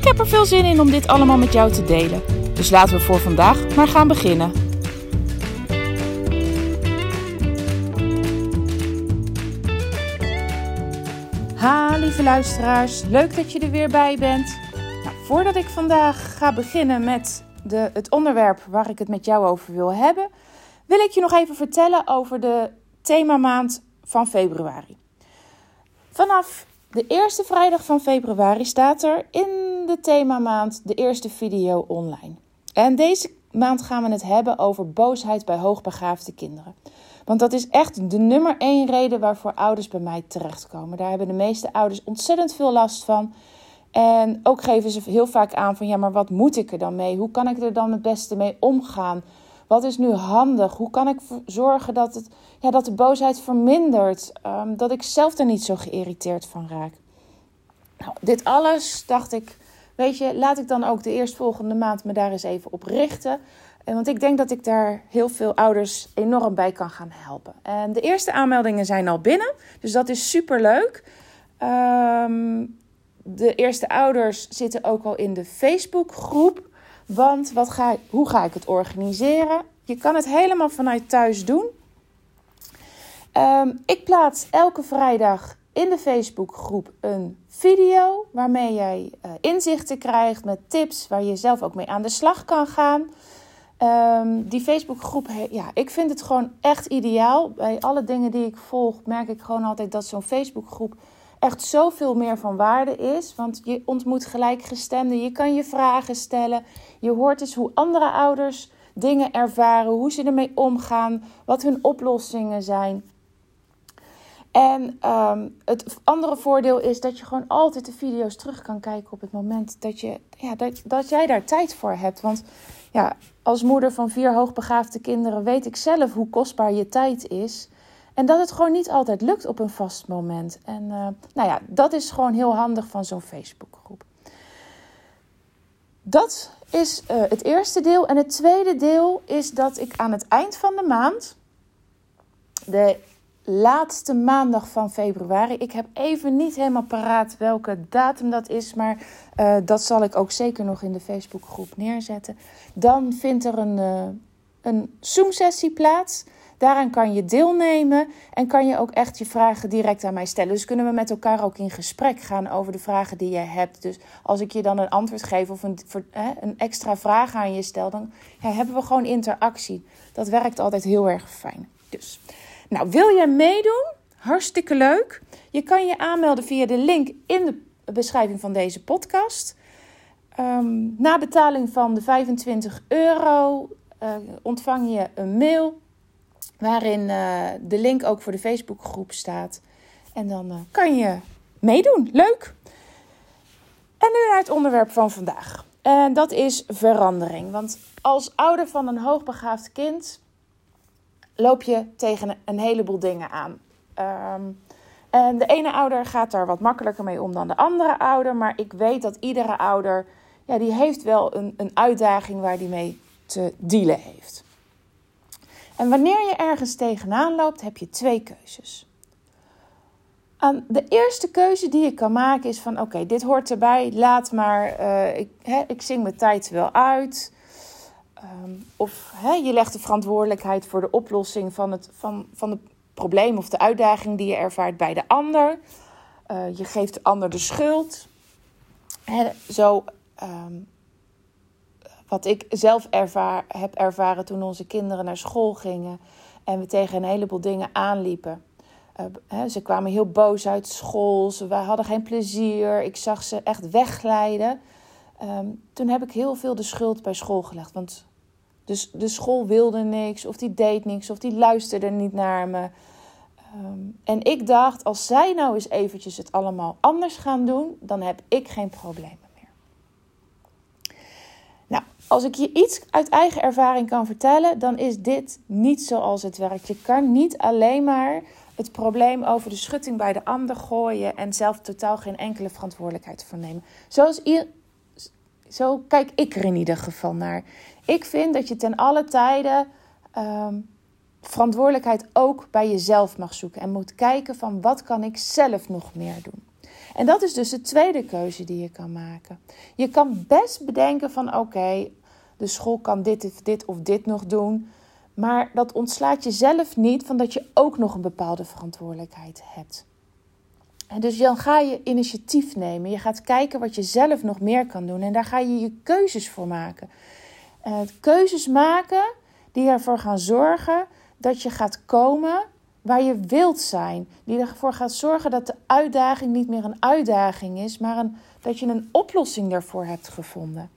Ik heb er veel zin in om dit allemaal met jou te delen. Dus laten we voor vandaag maar gaan beginnen. Ha, lieve luisteraars, leuk dat je er weer bij bent. Nou, voordat ik vandaag ga beginnen met de, het onderwerp waar ik het met jou over wil hebben, wil ik je nog even vertellen over de themamaand van februari. Vanaf de eerste vrijdag van februari staat er in de themamaand de eerste video online. En deze maand gaan we het hebben over boosheid bij hoogbegaafde kinderen. Want dat is echt de nummer één reden waarvoor ouders bij mij terechtkomen. Daar hebben de meeste ouders ontzettend veel last van. En ook geven ze heel vaak aan van ja, maar wat moet ik er dan mee? Hoe kan ik er dan het beste mee omgaan? Wat is nu handig? Hoe kan ik zorgen dat, het, ja, dat de boosheid vermindert? Um, dat ik zelf er niet zo geïrriteerd van raak. Nou, dit alles dacht ik, weet je, laat ik dan ook de eerstvolgende maand me daar eens even op richten. Want ik denk dat ik daar heel veel ouders enorm bij kan gaan helpen. En de eerste aanmeldingen zijn al binnen, dus dat is super leuk. Um, de eerste ouders zitten ook al in de Facebookgroep. Want wat ga, hoe ga ik het organiseren? Je kan het helemaal vanuit thuis doen. Um, ik plaats elke vrijdag in de Facebookgroep een video waarmee jij uh, inzichten krijgt met tips waar je zelf ook mee aan de slag kan gaan. Um, die Facebookgroep, ja, ik vind het gewoon echt ideaal. Bij alle dingen die ik volg, merk ik gewoon altijd dat zo'n Facebookgroep echt zoveel meer van waarde is. Want je ontmoet gelijkgestemden, je kan je vragen stellen. Je hoort eens hoe andere ouders dingen ervaren, hoe ze ermee omgaan, wat hun oplossingen zijn. En um, het andere voordeel is dat je gewoon altijd de video's terug kan kijken op het moment dat, je, ja, dat, dat jij daar tijd voor hebt. Want ja, als moeder van vier hoogbegaafde kinderen weet ik zelf hoe kostbaar je tijd is. En dat het gewoon niet altijd lukt op een vast moment. En uh, nou ja, dat is gewoon heel handig van zo'n Facebookgroep. Dat is uh, het eerste deel. En het tweede deel is dat ik aan het eind van de maand, de laatste maandag van februari, ik heb even niet helemaal paraat welke datum dat is, maar uh, dat zal ik ook zeker nog in de Facebookgroep neerzetten. Dan vindt er een, een Zoom-sessie plaats. Daaraan kan je deelnemen en kan je ook echt je vragen direct aan mij stellen. Dus kunnen we met elkaar ook in gesprek gaan over de vragen die je hebt. Dus als ik je dan een antwoord geef of een, een extra vraag aan je stel, dan ja, hebben we gewoon interactie. Dat werkt altijd heel erg fijn. Dus, nou, wil jij meedoen? Hartstikke leuk. Je kan je aanmelden via de link in de beschrijving van deze podcast. Um, na betaling van de 25 euro uh, ontvang je een mail waarin uh, de link ook voor de Facebookgroep staat. En dan uh, kan je meedoen. Leuk! En nu naar het onderwerp van vandaag. En dat is verandering. Want als ouder van een hoogbegaafd kind loop je tegen een heleboel dingen aan. Um, en de ene ouder gaat daar wat makkelijker mee om dan de andere ouder. Maar ik weet dat iedere ouder, ja, die heeft wel een, een uitdaging waar die mee te dealen heeft. En wanneer je ergens tegenaan loopt, heb je twee keuzes. Um, de eerste keuze die je kan maken is van oké, dit hoort erbij, laat maar, uh, ik, ik zing mijn tijd wel uit. Um, of je legt de verantwoordelijkheid voor de oplossing van het van, van het probleem of de uitdaging die je ervaart bij de ander. Uh, je geeft de ander de schuld. Zo um, wat ik zelf ervaar, heb ervaren toen onze kinderen naar school gingen en we tegen een heleboel dingen aanliepen. Hè, ze kwamen heel boos uit school, ze hadden geen plezier, ik zag ze echt wegglijden. Um, toen heb ik heel veel de schuld bij school gelegd. Want de, de school wilde niks, of die deed niks, of die luisterde niet naar me. Um, en ik dacht, als zij nou eens eventjes het allemaal anders gaan doen, dan heb ik geen problemen. Als ik je iets uit eigen ervaring kan vertellen, dan is dit niet zoals het werkt. Je kan niet alleen maar het probleem over de schutting bij de ander gooien en zelf totaal geen enkele verantwoordelijkheid voor nemen. Zoals zo kijk ik er in ieder geval naar. Ik vind dat je ten alle tijden um, verantwoordelijkheid ook bij jezelf mag zoeken en moet kijken van wat kan ik zelf nog meer doen. En dat is dus de tweede keuze die je kan maken. Je kan best bedenken van oké, de school kan dit of dit of dit nog doen. Maar dat ontslaat jezelf niet van dat je ook nog een bepaalde verantwoordelijkheid hebt. En dus dan ga je initiatief nemen. Je gaat kijken wat je zelf nog meer kan doen. En daar ga je je keuzes voor maken. Uh, keuzes maken die ervoor gaan zorgen dat je gaat komen waar je wilt zijn. Die ervoor gaat zorgen dat de uitdaging niet meer een uitdaging is, maar een, dat je een oplossing daarvoor hebt gevonden.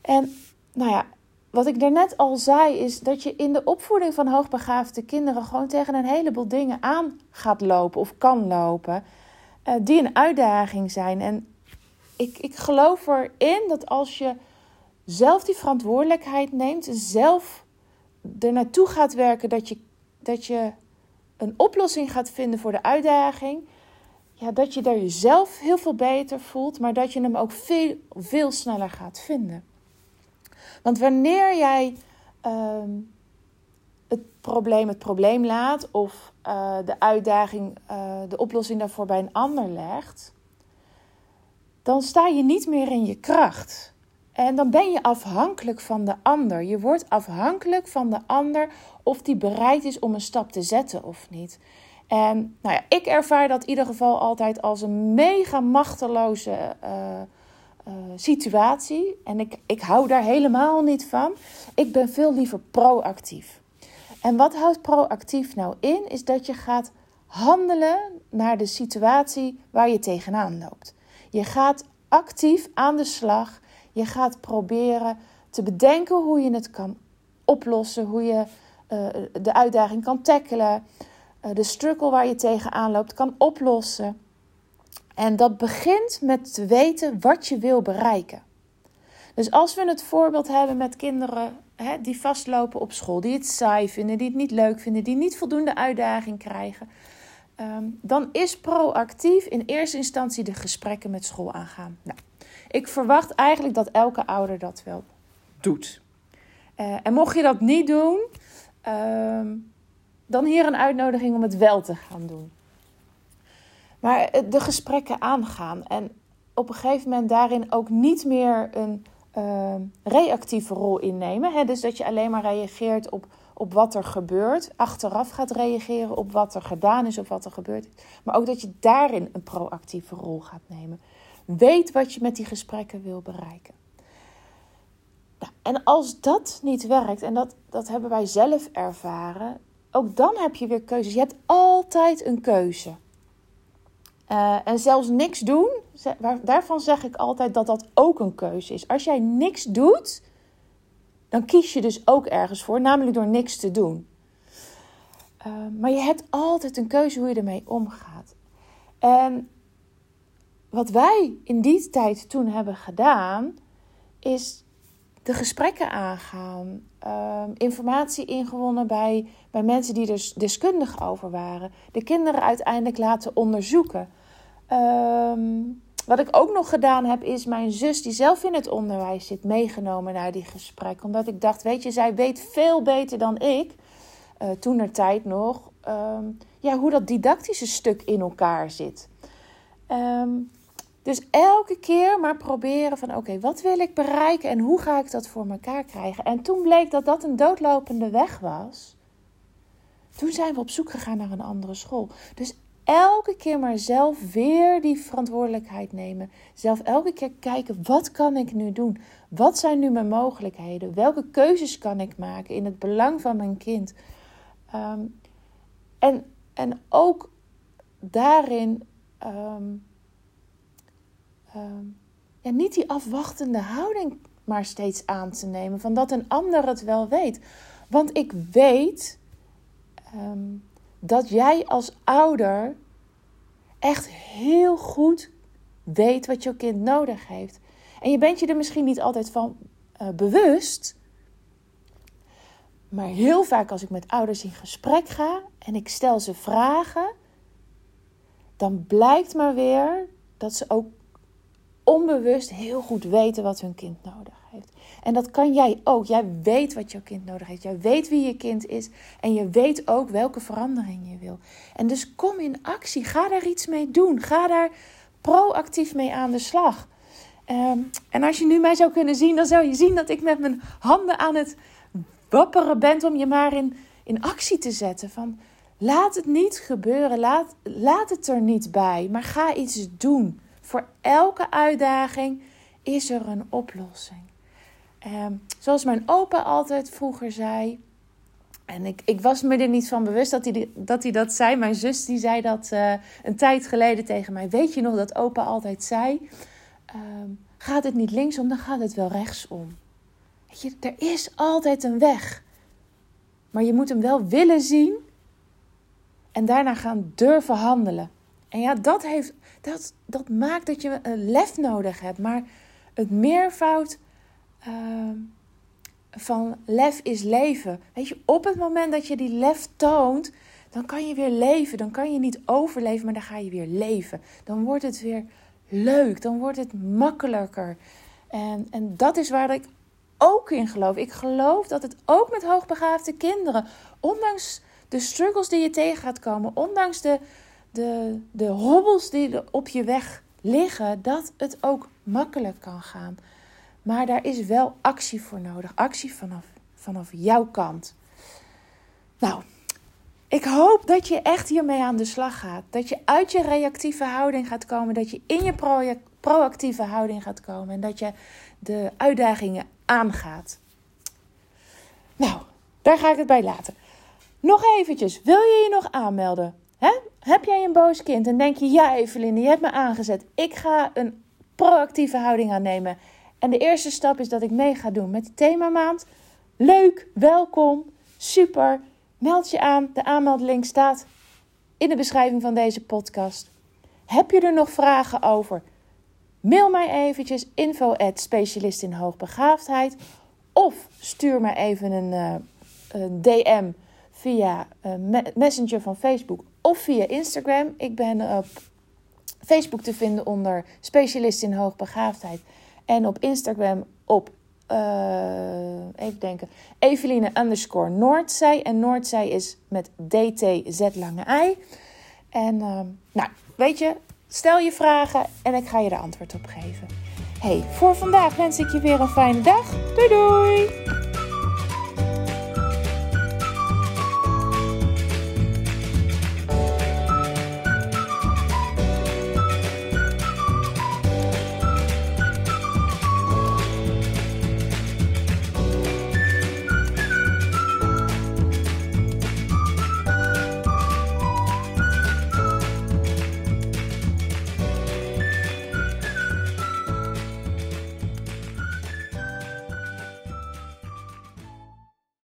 En nou ja, wat ik daarnet al zei, is dat je in de opvoeding van hoogbegaafde kinderen gewoon tegen een heleboel dingen aan gaat lopen of kan lopen, uh, die een uitdaging zijn. En ik, ik geloof erin dat als je zelf die verantwoordelijkheid neemt, zelf er naartoe gaat werken dat je, dat je een oplossing gaat vinden voor de uitdaging, ja, dat je daar jezelf heel veel beter voelt, maar dat je hem ook veel, veel sneller gaat vinden. Want wanneer jij ehm, het probleem het probleem laat of uh, de uitdaging, uh, de oplossing daarvoor bij een ander legt, dan sta je niet meer in je kracht. En dan ben je afhankelijk van de ander. Je wordt afhankelijk van de ander of die bereid is om een stap te zetten of niet. En nou ja, ik ervaar dat in ieder geval altijd als een mega machteloze uh, uh, situatie. En ik, ik hou daar helemaal niet van. Ik ben veel liever proactief. En wat houdt proactief nou in? Is dat je gaat handelen naar de situatie waar je tegenaan loopt. Je gaat actief aan de slag. Je gaat proberen te bedenken hoe je het kan oplossen, hoe je uh, de uitdaging kan tackelen, uh, de struggle waar je tegenaan loopt kan oplossen. En dat begint met te weten wat je wil bereiken. Dus als we het voorbeeld hebben met kinderen hè, die vastlopen op school, die het saai vinden, die het niet leuk vinden, die niet voldoende uitdaging krijgen, um, dan is proactief in eerste instantie de gesprekken met school aangaan. Nou, ik verwacht eigenlijk dat elke ouder dat wel doet. Uh, en mocht je dat niet doen, uh, dan hier een uitnodiging om het wel te gaan doen. Maar de gesprekken aangaan en op een gegeven moment daarin ook niet meer een uh, reactieve rol innemen. Hè? Dus dat je alleen maar reageert op, op wat er gebeurt, achteraf gaat reageren op wat er gedaan is of wat er gebeurt is. Maar ook dat je daarin een proactieve rol gaat nemen. Weet wat je met die gesprekken wil bereiken. Nou, en als dat niet werkt, en dat, dat hebben wij zelf ervaren, ook dan heb je weer keuzes. Je hebt altijd een keuze. Uh, en zelfs niks doen, daarvan zeg ik altijd dat dat ook een keuze is. Als jij niks doet, dan kies je dus ook ergens voor, namelijk door niks te doen. Uh, maar je hebt altijd een keuze hoe je ermee omgaat. En wat wij in die tijd toen hebben gedaan, is de gesprekken aangaan, uh, informatie ingewonnen bij, bij mensen die er deskundig over waren, de kinderen uiteindelijk laten onderzoeken. Um, wat ik ook nog gedaan heb, is mijn zus, die zelf in het onderwijs zit, meegenomen naar die gesprekken. Omdat ik dacht, weet je, zij weet veel beter dan ik, uh, toen er tijd nog, um, ja, hoe dat didactische stuk in elkaar zit. Um, dus elke keer maar proberen van oké, wat wil ik bereiken en hoe ga ik dat voor elkaar krijgen? En toen bleek dat dat een doodlopende weg was. Toen zijn we op zoek gegaan naar een andere school. Dus elke keer maar zelf weer die verantwoordelijkheid nemen. Zelf elke keer kijken, wat kan ik nu doen? Wat zijn nu mijn mogelijkheden? Welke keuzes kan ik maken in het belang van mijn kind? Um, en, en ook daarin um, um, ja, niet die afwachtende houding maar steeds aan te nemen. Van dat een ander het wel weet. Want ik weet dat jij als ouder echt heel goed weet wat jouw kind nodig heeft. En je bent je er misschien niet altijd van uh, bewust. Maar heel vaak als ik met ouders in gesprek ga en ik stel ze vragen, dan blijkt maar weer dat ze ook onbewust heel goed weten wat hun kind nodig heeft. En dat kan jij ook. Jij weet wat jouw kind nodig heeft. Jij weet wie je kind is. En je weet ook welke verandering je wil. En dus kom in actie. Ga daar iets mee doen. Ga daar proactief mee aan de slag. Ehm, en als je nu mij zou kunnen zien, dan zou je zien dat ik met mijn handen aan het wapperen ben om je maar in, in actie te zetten. Van laat het niet gebeuren. Laat, laat het er niet bij. Maar ga iets doen. Voor elke uitdaging is er een oplossing. Ehm, zoals mijn opa altijd vroeger zei. En ik, ik was me er niet van bewust dat hij, dat, hij dat zei. Mijn zus die zei dat uh, een tijd geleden tegen mij. Weet je nog dat opa altijd zei? Ehm, gaat het niet linksom, dan gaat het wel rechtsom. Weet je, er is altijd een weg. Maar je moet hem wel willen zien. En daarna gaan durven handelen. En ja, dat, heeft, dat, dat maakt dat je een lef nodig hebt. Maar het meervoud uh, van lef is leven. Weet je, op het moment dat je die lef toont, dan kan je weer leven. Dan kan je niet overleven, maar dan ga je weer leven. Dan wordt het weer leuk. Dan wordt het makkelijker. En, en dat is waar ik ook in geloof. Ik geloof dat het ook met hoogbegaafde kinderen, ondanks de struggles die je tegen gaat komen, ondanks de, de, de hobbels die op je weg liggen, dat het ook makkelijk kan gaan. Maar daar is wel actie voor nodig. Actie vanaf, vanaf jouw kant. Nou, ik hoop dat je echt hiermee aan de slag gaat. Dat je uit je reactieve houding gaat komen. Dat je in je proactieve houding gaat komen. En dat je de uitdagingen aangaat. Nou, daar ga ik het bij laten. Nog eventjes, wil je je nog aanmelden? Heb jij een boos kind en denk je, ja Eveline, je hebt me aangezet. Ik ga een proactieve houding aannemen. En de eerste stap is dat ik mee ga doen met de themamaand. Leuk, welkom, super. Meld je aan. De aanmeldlink staat in de beschrijving van deze podcast. Heb je er nog vragen over? Mail mij eventjes info specialist in hoogbegaafdheid. Of stuur me even een, uh, een DM via uh, Messenger van Facebook of via Instagram. Ik ben op Facebook te vinden onder specialist in hoogbegaafdheid. En op Instagram op, uh, even denken, Eveline underscore Noordzij. En Noordzij is met DTZ lange I. En uh, nou, weet je, stel je vragen en ik ga je er antwoord op geven. Hey, voor vandaag wens ik je weer een fijne dag. Doei doei!